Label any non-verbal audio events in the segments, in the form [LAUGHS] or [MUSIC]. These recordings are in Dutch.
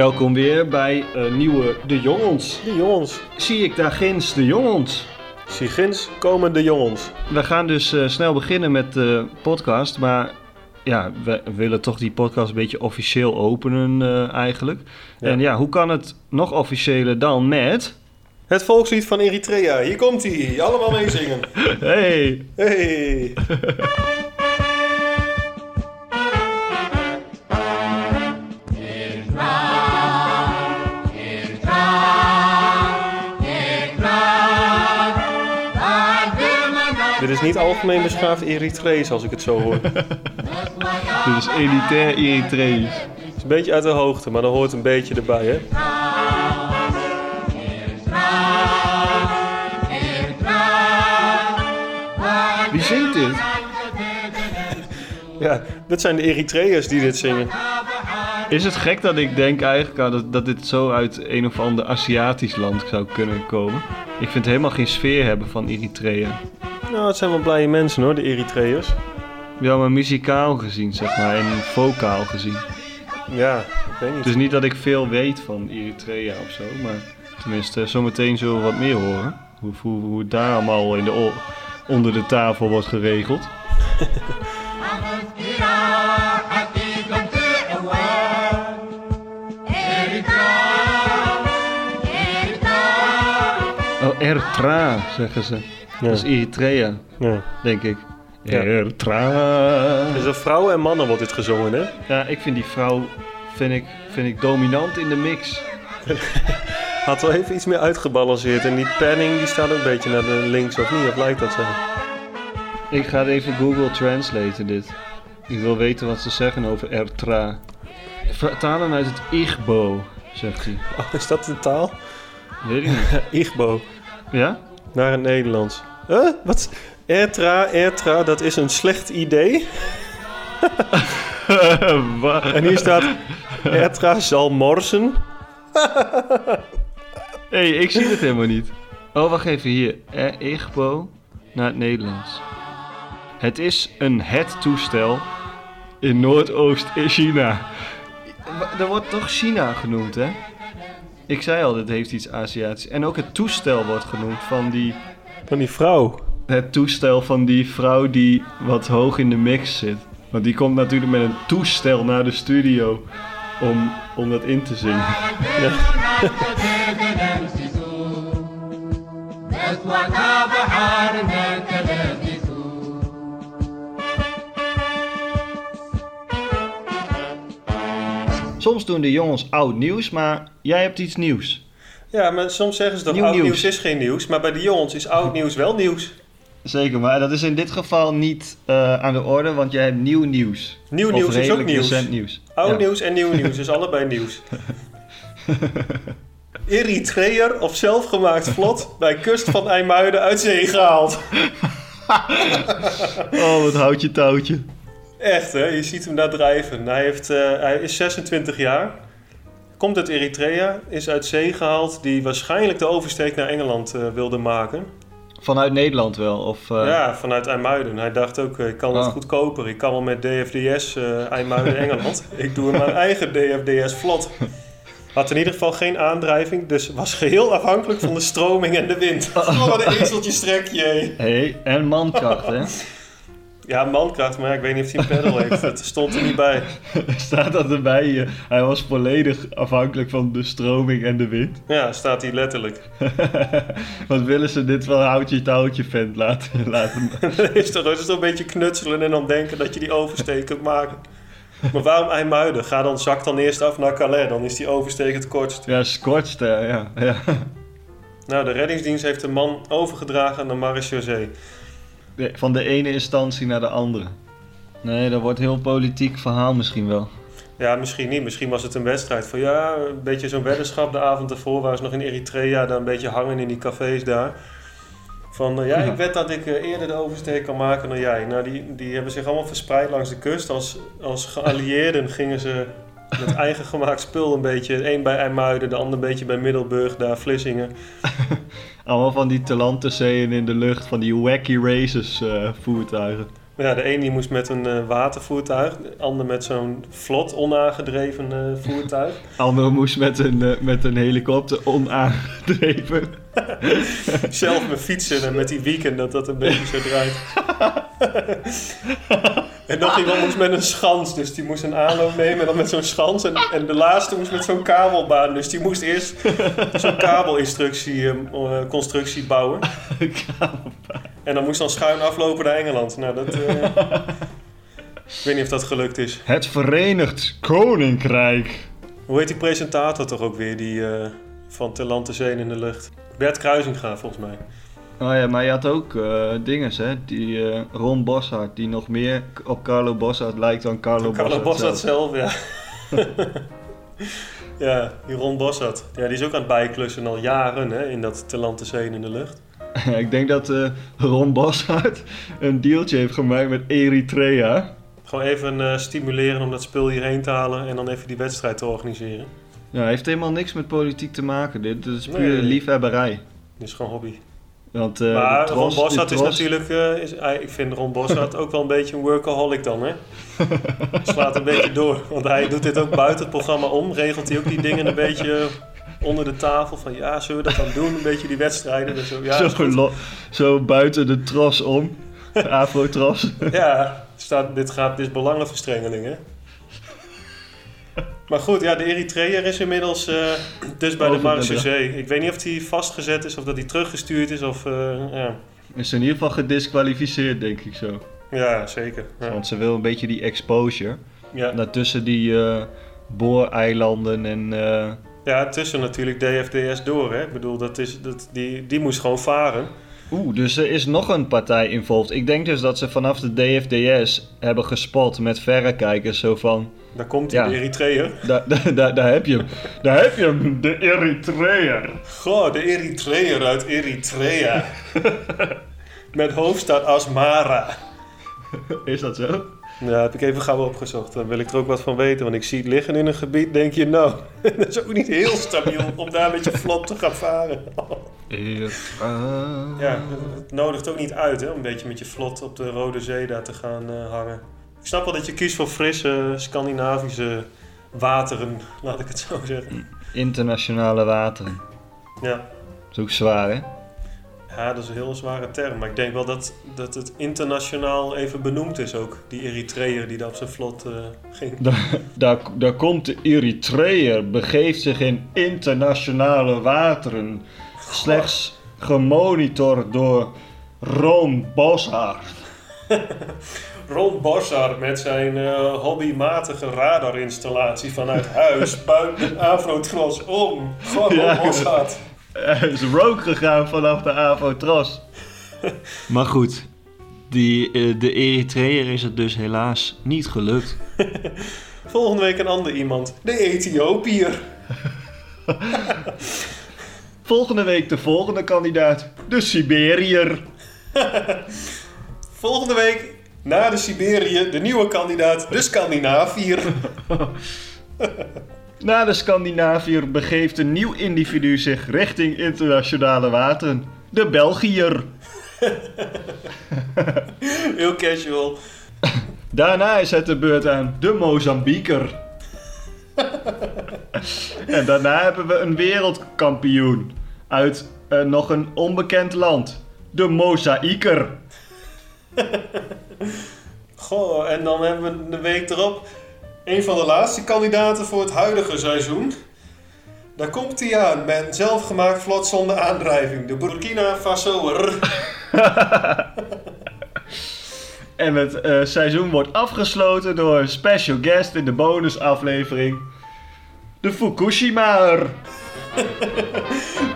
Welkom weer bij een nieuwe De Jongens. De jongens. Zie ik daar ginds De Jongens. Sigins komen de jongens. We gaan dus eh, snel beginnen met de podcast, maar ja, we willen toch die podcast een beetje officieel openen eh, eigenlijk. Ja. En ja, hoe kan het nog officiëler dan met... Het volkslied van Eritrea. Hier komt hij. Allemaal meezingen. [LAUGHS] Hey! Hey. [LAUGHS] Dit is niet algemeen beschaafd Eritrees als ik het zo hoor. Het Dit is elitair Eritrees. is een beetje uit de hoogte, maar dat hoort een beetje erbij, hè? Wie zingt dit? Ja, dat zijn de Eritreërs die dit zingen. Is het gek dat ik denk eigenlijk aan dat, dat dit zo uit een of ander Aziatisch land zou kunnen komen? Ik vind helemaal geen sfeer hebben van Eritrea. Nou, het zijn wel blije mensen hoor, de Eritreërs. Ja, maar muzikaal gezien, zeg maar, en vocaal gezien. Ja, ik weet niet. Het is niet dat ik veel weet van Eritrea of zo, maar tenminste, zometeen zullen we wat meer horen. Hoe, hoe, hoe het daar allemaal in de, onder de tafel wordt geregeld. [LAUGHS] Ertra, zeggen ze. Dat is Eritrea, Ja. denk ik. Ja. Ertra. Dus een vrouwen en mannen wordt dit gezongen, hè? Ja, ik vind die vrouw vind ik, vind ik dominant in de mix. [LAUGHS] Had wel even iets meer uitgebalanceerd. En die panning die staat ook een beetje naar de links, of niet? Of lijkt dat zo? Ik ga het even Google Translaten dit. Ik wil weten wat ze zeggen over Ertra. Vertalen uit het Igbo, zegt hij. Oh, is dat de taal? Weet ik niet. [LAUGHS] Igbo. Ja? Naar het Nederlands. Huh? Wat? Ertra, Ertra, dat is een slecht idee. [LAUGHS] En hier staat... Ertra zal morsen. [LAUGHS] hey, ik zie het helemaal niet. Oh, wacht even hier. Eh, Igbo naar het Nederlands. Het is een het-toestel in Noordoost-China. Er wordt toch China genoemd, hè? Ik zei al, dit heeft iets Aziatisch. En ook het toestel wordt genoemd van die... Van die vrouw. Het toestel van die vrouw die wat hoog in de mix zit. Want die komt natuurlijk met een toestel naar de studio om, om dat in te zingen. [LAUGHS] Soms doen de jongens oud nieuws, maar jij hebt iets nieuws. Ja, maar soms zeggen ze dat oud nieuws. nieuws is geen nieuws. Maar bij de jongens is oud nieuws wel nieuws. Zeker, maar dat is in dit geval niet eh, aan de orde, want jij hebt nieuw nieuws. Nieuw Of nieuws is ook nieuws. nieuws. Oud Ja. nieuws en nieuw nieuws is [LAUGHS] allebei nieuws. Eritreër of zelfgemaakt vlot bij kust van IJmuiden uit zee gehaald. [LAUGHS] Oh, wat houd je touwtje. Echt hè, je ziet hem daar drijven. Hij, heeft, eh, hij is 26 jaar, komt uit Eritrea, is uit zee gehaald, die waarschijnlijk de oversteek naar Engeland eh, wilde maken. Vanuit Nederland wel, of... eh, Ja, vanuit IJmuiden. Hij dacht ook, ik kan het Ah. goedkoper. Ik kan wel met DFDS IJmuiden [LAUGHS] Engeland. ik doe mijn eigen DFDS vlot. Had in ieder geval geen aandrijving, dus was geheel afhankelijk van de stroming en de wind. Oh, wat een ezeltje jee. hey, en mankracht, hè? [LAUGHS] Ja, mankracht, maar ik weet niet of hij een pedal heeft. [LAUGHS] Het stond er niet bij. Staat dat erbij? eh, Hij was volledig afhankelijk van de stroming en de wind. Ja, staat hier letterlijk. [LAUGHS] Wat willen ze dit wel houtje touwtje vent laten, [LAUGHS] laten Dat is toch, dat is toch een beetje knutselen en dan denken dat je die oversteek kunt maken. Maar waarom IJmuiden? Ga dan, zak dan eerst af naar Calais, dan is die oversteek het kortst. Ja, scorched, hè, ja. ja. Nou, de reddingsdienst heeft de man overgedragen naar Marechaussee. De- Van de ene instantie naar de andere. Nee, dat wordt een heel politiek verhaal misschien wel. Ja, misschien niet. Misschien was het een wedstrijd van ja, een beetje zo'n weddenschap de avond ervoor. Waar ze nog in Eritrea daar een beetje hangen in die cafés daar. Van eh, ja, ik weet dat ik eh, eerder de oversteek kan maken dan jij. Nou, die, die hebben zich allemaal verspreid langs de kust. Als, als geallieerden [LAUGHS] gingen ze met eigen gemaakt spul een beetje. Een bij IJmuiden, de ander een beetje bij Middelburg, daar Vlissingen. [LAUGHS] Allemaal van die talantenzeeën in de lucht, van die wacky races eh, voertuigen. Ja, de ene die moest met een eh, watervoertuig, de ander met zo'n vlot onaangedreven eh, voertuig. [LAUGHS] Andere moest met een, met een helikopter onaangedreven. [LAUGHS] Zelf met fietsen en met die weekend dat dat een beetje zo draait. [LAUGHS] en nog iemand moest met een schans, dus die moest een aanloop nemen en dan met zo'n schans. En, en de laatste moest met zo'n kabelbaan, dus die moest eerst zo'n kabelinstructie, eh, eh, constructie bouwen. [LAUGHS] En dan moest dan schuin aflopen naar Engeland. Nou, dat... eh, ik weet niet of dat gelukt is. Het Verenigd Koninkrijk. Hoe heet die presentator toch ook weer, die van Ter Zee in de lucht? Bert Kruisinga, volgens mij. Oh ja, maar je had ook dinges, hè? Die eh, Ron Boshart, die nog meer op Carlo Boshart lijkt dan Carlo, Carlo Bossart zelf. zelf, ja. [LAUGHS] ja, die Ron Bossart. Ja, die is ook aan het bijklussen al jaren hè, in dat Zee in de lucht. [LAUGHS] Ik denk dat eh, Ron Boshart een dealtje heeft gemaakt met Eritrea. Gewoon even stimuleren om dat spul hierheen te halen en dan even die wedstrijd te organiseren. Ja, heeft helemaal niks met politiek te maken. Dit, dit is puur nee, nee. liefhebberij. Dit is gewoon hobby. Want, eh, maar Ron Bossart is natuurlijk... eh, is, ik vind Ron Bossart ook wel een beetje een workaholic dan, hè? [LAUGHS] Slaat een beetje door. Want hij doet dit ook buiten het programma om. Regelt hij ook die dingen een beetje onder de tafel. Van ja, zullen we dat dan doen? Een beetje die wedstrijden. Zo, ja, zo, zo buiten de tros om. Afro-tros. Ja, staat, dit, gaat, dit is belangenverstrengeling, hè? Maar goed, ja, de Eritreër is inmiddels eh, dus bij de Over de Marse brug. Zee. Ik weet niet of hij vastgezet is of dat hij teruggestuurd is. Of, eh, ja. Is in ieder geval gedisqualificeerd, denk ik zo. ja, zeker. Ja. Want ze wil een beetje die exposure. Ja. Daartussen die eh booreilanden en... ja, tussen natuurlijk DFDS door, hè? Ik bedoel, dat is, dat, die, die moest gewoon varen. Oeh, dus er is nog een partij involved. Ik denk dus dat ze vanaf de DFDS hebben gespot met verrekijkers. Zo van, Daar komt hij, Ja. de Eritreër. daar, daar, daar, daar heb je hem. Daar heb je hem, de Eritreër. Goh, de Eritreër uit Eritrea. Met hoofdstad Asmara. Is dat zo? Ja, heb ik even gauw opgezocht. Dan wil ik er ook wat van weten. Want ik zie het liggen in een gebied, denk je, nou, [LAUGHS] dat is ook niet heel stabiel om daar met je vlot te gaan varen. Ja, het nodigt ook niet uit, hè, om een beetje met je vlot op de Rode Zee daar te gaan eh, hangen. Ik snap wel dat je kiest voor frisse, Scandinavische wateren, [LAUGHS] laat ik het zo zeggen. Internationale wateren. Ja. Dat is ook zwaar, hè? ja, dat is een heel zware term. Maar ik denk wel dat, dat het internationaal even benoemd is ook. Die Eritreër die daar op zijn vlot eh, ging. [LAUGHS] Daar, daar, daar komt de Eritreër, begeeft zich in internationale wateren. Slechts gemonitord door Ron Boshart. [LAUGHS] Ron Bossard met zijn eh, hobbymatige radarinstallatie vanuit huis [LAUGHS] buiten Afrotros om. Gewoon Ja, Bossard. Hij is rook gegaan vanaf de Avotros. [LAUGHS] maar goed, die, eh, de Eritreër is het dus helaas niet gelukt. [LAUGHS] Volgende week een ander iemand. De Ethiopiër. Volgende week de volgende kandidaat, de Siberiër. Volgende week na de Siberië de nieuwe kandidaat, de Scandinaviër. [LAUGHS] Na de Scandinaviër begeeft een nieuw individu zich richting internationale wateren, de Belgiër. [LAUGHS] Heel casual. Daarna is het de beurt aan de Mozambieker. [LAUGHS] en daarna hebben we een wereldkampioen uit eh, nog een onbekend land. De Mozaïker. [LAUGHS] Goh, en dan hebben we de week erop een van de laatste kandidaten voor het huidige seizoen. Daar komt hij aan met een zelfgemaakt vlot zonder aandrijving. De Burkina Fasoer. [LAUGHS] En het eh, seizoen wordt afgesloten door een special guest in de bonusaflevering. De Fukushimaer.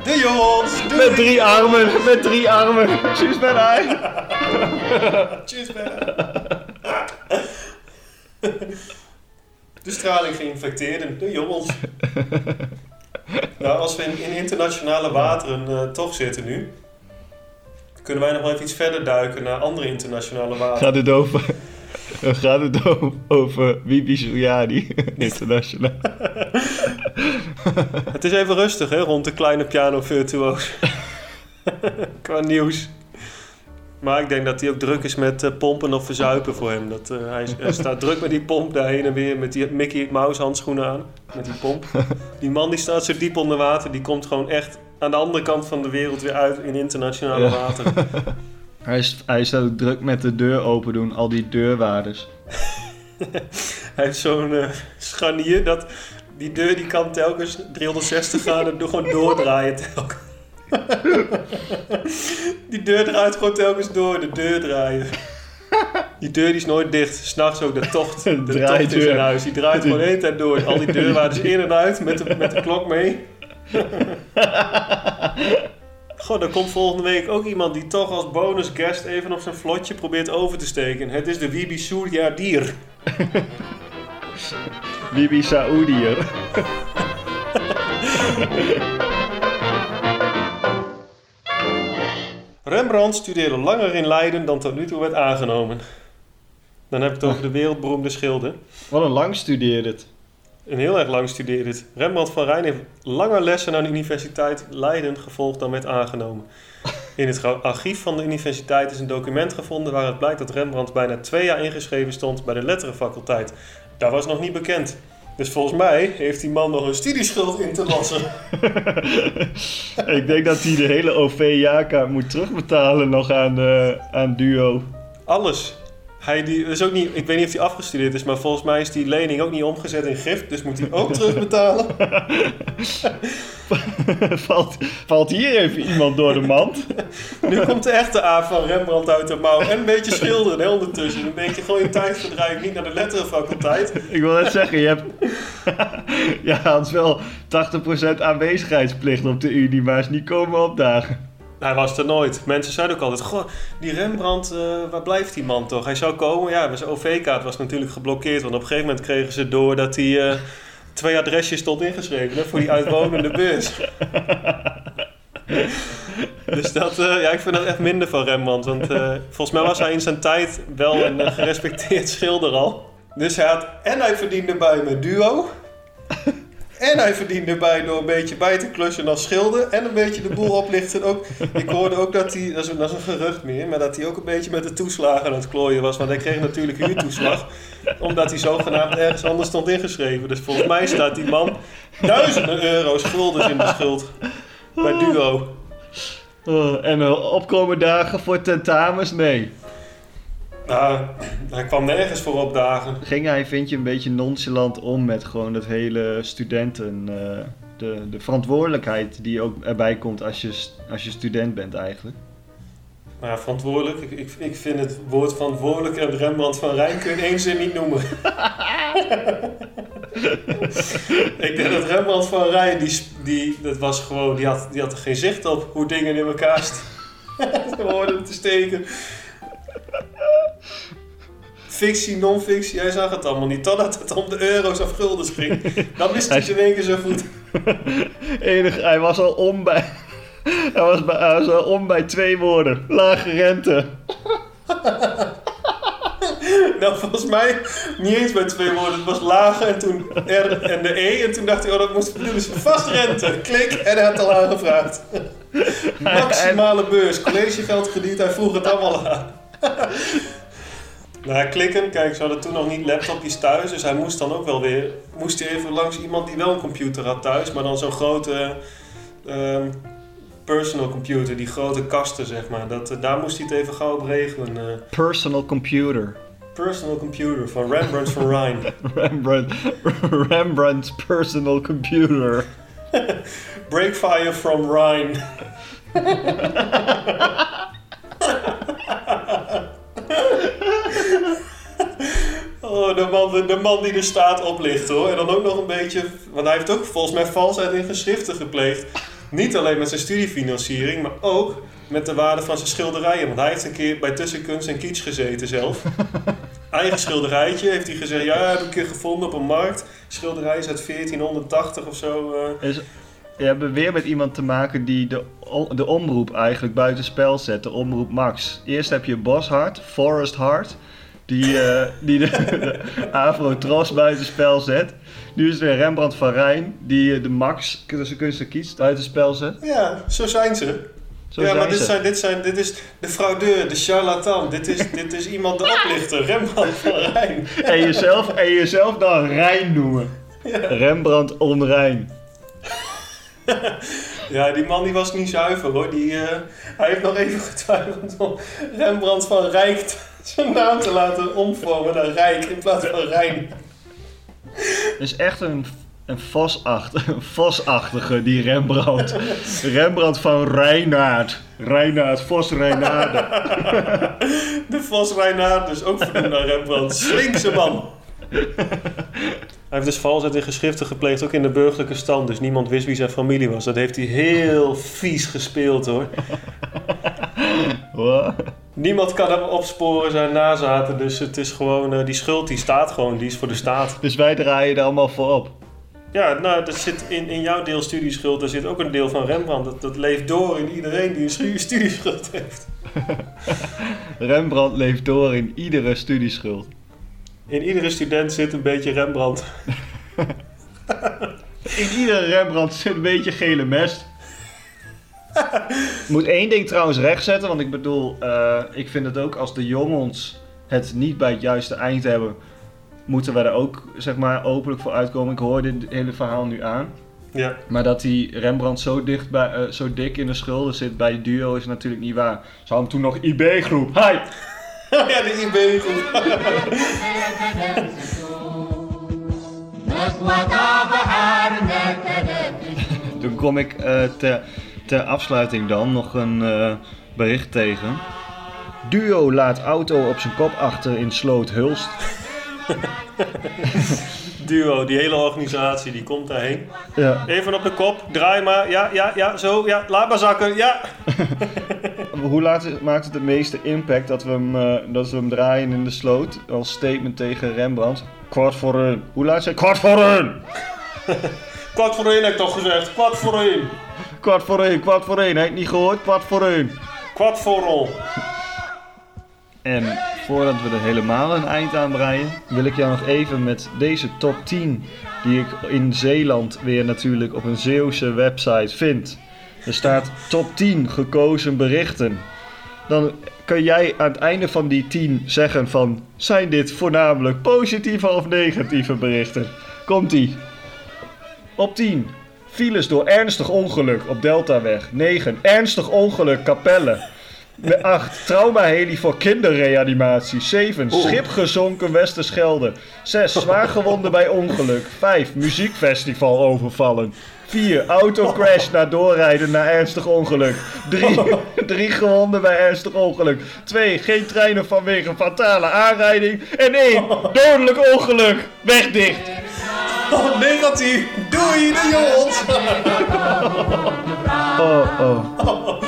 De jongens. De Met drie armen, met drie armen. Tjus met hij. Tjus, man. De straling geïnfecteerden. De jongens. Nou, als we in, in internationale wateren eh, toch zitten nu... kunnen wij nog wel even iets verder duiken naar andere internationale wateren. Gaat het [LAUGHS] over... Gaat het over, over Bibi Suryani [LAUGHS] internationaal? [LAUGHS] Het is even rustig hè, rond de kleine piano virtuoos. Qua nieuws. Maar ik denk dat hij ook druk is met eh, pompen of verzuipen voor hem. Dat, eh, hij, hij staat druk met die pomp daar heen en weer met die Mickey Mouse handschoenen aan. Met die pomp. Die man die staat zo diep onder water. Die komt gewoon echt aan de andere kant van de wereld weer uit in internationale Ja. water. Hij is, hij is ook druk met de deur open doen, al die deurwaarders. [LAUGHS] Hij heeft zo'n eh, scharnier dat die deur die kan telkens 360 graden gewoon doordraaien telkens. [LAUGHS] die deur draait gewoon telkens door, de deur draaien. Die deur die is nooit dicht. S'nachts ook de tocht. De [LAUGHS] tocht in zijn huis. Die draait gewoon de hele tijd door. Al die deurwaarders in en uit met de, met de klok mee. Goh, er komt volgende week ook iemand die toch als bonus guest even op zijn vlotje probeert over te steken. Het is de Wibi Surya Dier. Bibi [LAUGHS] Saoediër. [LAUGHS] Rembrandt studeerde langer in Leiden dan tot nu toe werd aangenomen. Dan heb ik het over de wereldberoemde schilder. Wat een lang studeerde het. En heel erg lang studeerde het. Rembrandt van Rijn heeft langer lessen aan de Universiteit Leiden gevolgd dan werd aangenomen. In het archief van de universiteit is een document gevonden waaruit blijkt dat Rembrandt bijna twee jaar ingeschreven stond bij de letterenfaculteit. Dat was nog niet bekend. Dus volgens mij heeft die man nog een studieschuld in te wassen. [LAUGHS] Ik denk dat hij de hele OV-jaarkaart moet terugbetalen nog aan, eh, aan Duo. Alles. Hij die, is ook niet, ik weet niet of hij afgestudeerd is, maar volgens mij is die lening ook niet omgezet in gift. Dus moet hij ook [LAUGHS] terugbetalen. [LAUGHS] valt, valt hier even iemand door de mand? [LAUGHS] Nu komt de echte A van Rembrandt uit de mouw. En een beetje schilderen hè, ondertussen. Dan denk je gewoon je tijdverdrijf niet naar de letterenfaculteit. Ik wil net zeggen, je hebt... ja, had wel 80% aanwezigheidsplicht op de Unie, maar is niet komen opdagen. Hij was er nooit. Mensen zeiden ook altijd, goh, die Rembrandt, eh, waar blijft die man toch? Hij zou komen. Ja, maar zijn OV-kaart was natuurlijk geblokkeerd. Want op een gegeven moment kregen ze door dat hij eh, twee adresjes stond ingeschreven voor die uitwonende bus. [LAUGHS] dus dat, eh, ja, ik vind dat echt minder van Rembrandt. Want volgens mij was hij in zijn tijd wel een gerespecteerd schilder al. Dus hij had, en hij verdiende bij met duo. En hij verdiende erbij door een beetje bij te klussen als schilder. En een beetje de boel oplichten. Ook, ik hoorde ook dat hij, dat is, dat is een gerucht meer, maar dat hij ook een beetje met de toeslagen aan het klooien was. Want hij kreeg natuurlijk huurtoeslag. Omdat hij zogenaamd ergens anders stond ingeschreven. Dus volgens mij staat die man duizenden euro's guldens in de schuld. Bij Duo. Oh, en uh, opkomen dagen voor tentamens? Nee. Nou, hij kwam nergens voor opdagen. Ging hij, vind je, een beetje nonchalant om met gewoon het hele studenten... eh, de, de verantwoordelijkheid die ook erbij komt als je, als je student bent eigenlijk? Maar ja, verantwoordelijk. Ik, ik, ik vind het woord verantwoordelijk en Rembrandt van Rijn kun je in één zin niet noemen. [LAUGHS] ik denk dat Rembrandt van Rijn, die, die, dat was gewoon, die, had, die had er geen zicht op hoe dingen in elkaar st- [LAUGHS] hoorden te steken. Fictie, non-fictie, hij zag het allemaal niet. Totdat het om de euro's of guldens ging. Dan wist hij het in één keer zo goed. [LAUGHS] Enig, hij was al om bij... Hij was, bij, hij was al om bij twee woorden. Lage rente. [LAUGHS] Nou, volgens mij niet eens bij twee woorden. Het was lage en toen R en de E. En toen dacht hij, oh, dat moest bedoelen ze vast rente. Klik en hij had al aangevraagd. [LAUGHS] Maximale beurs, collegegeld krediet, hij vroeg het allemaal aan. Nou, klikken, kijk, ze hadden toen nog niet laptopjes thuis, dus hij moest dan ook wel weer, moest hij even langs iemand die wel een computer had thuis, maar dan zo'n grote ehm, personal computer, die grote kasten, zeg maar. Dat, eh, daar moest hij het even gauw op regelen. eh. Personal computer. personal computer van Rembrandt van Rijn. [LAUGHS] Rembrandt, [LAUGHS] Rembrandt's personal computer. [LAUGHS] Breakfire from Rhine. De man, de man die de staat oplicht hoor. En dan ook nog een beetje, want hij heeft ook volgens mij valsheid in geschriften gepleegd. Niet alleen met zijn studiefinanciering, maar ook met de waarde van zijn schilderijen. Want hij heeft een keer bij Tussenkunst en Kitsch gezeten zelf. [LAUGHS] Eigen schilderijtje heeft hij gezegd, ja, heb ik een keer gevonden op een markt. Schilderij is uit 1480 of zo. eh. Is, we hebben weer met iemand te maken die de, de omroep eigenlijk buitenspel zet. De omroep Max. Eerst heb je Boshart, Forest Hart. Die, eh, die de, de Afro-Tros buitenspel zet. Nu is er Rembrandt van Rijn. Die eh, de Max, tussen kunst en kies, buitenspel zet. Ja, zo zijn ze. Zo ja, zijn maar dit, ze. zijn, dit, zijn, dit is de fraudeur, de charlatan. Dit is, dit is iemand de oplichter, Rembrandt van Rijn. En jezelf, en jezelf dan Rijn noemen. Rembrandt onrein. [LAUGHS] Ja, die man die was niet zuiver hoor. Die, eh, hij heeft nog even getwijfeld om Rembrandt van Rijk [LAUGHS] zijn naam te laten omvormen naar Rijk in plaats van Rijn. Het is echt een, een, vosachtige, [LAUGHS] een vosachtige, die Rembrandt. [LAUGHS] Rembrandt van Reinaard. Reinaard, Vos Reinaarde. De Vos Reinaard, dus ook vernoemd naar Rembrandt. Slinkse man. Hij heeft dus valsheid in geschriften gepleegd, ook in de burgerlijke stand. Dus niemand wist wie zijn familie was. Dat heeft hij heel vies gespeeld hoor. Wat? Niemand kan hem opsporen, zijn nazaten. Dus het is gewoon, eh, die schuld die staat gewoon, die is voor de staat. Dus wij draaien er allemaal voor op. Ja, nou, dat zit in, in jouw deel studieschuld, daar zit ook een deel van Rembrandt. Dat, dat leeft door in iedereen die een stu- studieschuld heeft. [LAUGHS] Rembrandt leeft door in iedere studieschuld. In iedere student zit een beetje Rembrandt. [LAUGHS] In iedere Rembrandt zit een beetje gele mest. [LAUGHS] Moet één ding trouwens rechtzetten, want ik bedoel, eh, ik vind het ook als de jongens het niet bij het juiste eind hebben, moeten we er ook zeg maar openlijk voor uitkomen. Ik hoor dit hele verhaal nu aan. Ja. Maar dat die Rembrandt zo, dicht bij, eh, zo dik in de schulden zit bij het duo is natuurlijk niet waar. Ze hadden toen nog IB-groep. Hi! [LAUGHS] ja, de IB-groep. Toen kom ik eh, ter, ter afsluiting dan nog een eh, bericht tegen. Duo laat auto op zijn kop achter in Sloot Hulst. [LAUGHS] Duo, die hele organisatie, die komt daarheen. Ja. Even op de kop, draai maar. Ja, ja, ja, zo. Ja, laat maar zakken. Ja. [LAUGHS] Hoe laat maakt het het meeste impact dat we, hem, eh, dat we hem draaien in de sloot als statement tegen Rembrandt? Kwart voor een. Hoe laat zei Kwart voor een! [LAUGHS] Kwart voor één heb ik toch gezegd. Kwart voor één. Kwart voor één, kwart voor één. Heb je niet gehoord? Kwart voor één. Kwart voor rol. En voordat we er helemaal een eind aan breien, wil ik jou nog even met deze top 10, die ik in Zeeland weer natuurlijk op een Zeeuwse website vind. Er staat top 10 gekozen berichten. Dan kun jij aan het einde van die 10 zeggen van, zijn dit voornamelijk positieve of negatieve berichten? Komt-ie. Op 10. Files door ernstig ongeluk op Deltaweg. 9. Ernstig ongeluk Capelle. 8. Traumaheli voor kinderreanimatie. 7. Schip gezonken Westerschelde. 6. Zwaargewonden bij ongeluk. 5. Muziekfestival overvallen. 4. Autocrash na doorrijden na ernstig ongeluk. 3. 3 [LAUGHS] gewonden bij ernstig ongeluk. 2. Geen treinen vanwege fatale aanrijding. En 1. Dodelijk ongeluk. Weg dicht. Oh, negatief. Doei, de jongens. Oh, oh.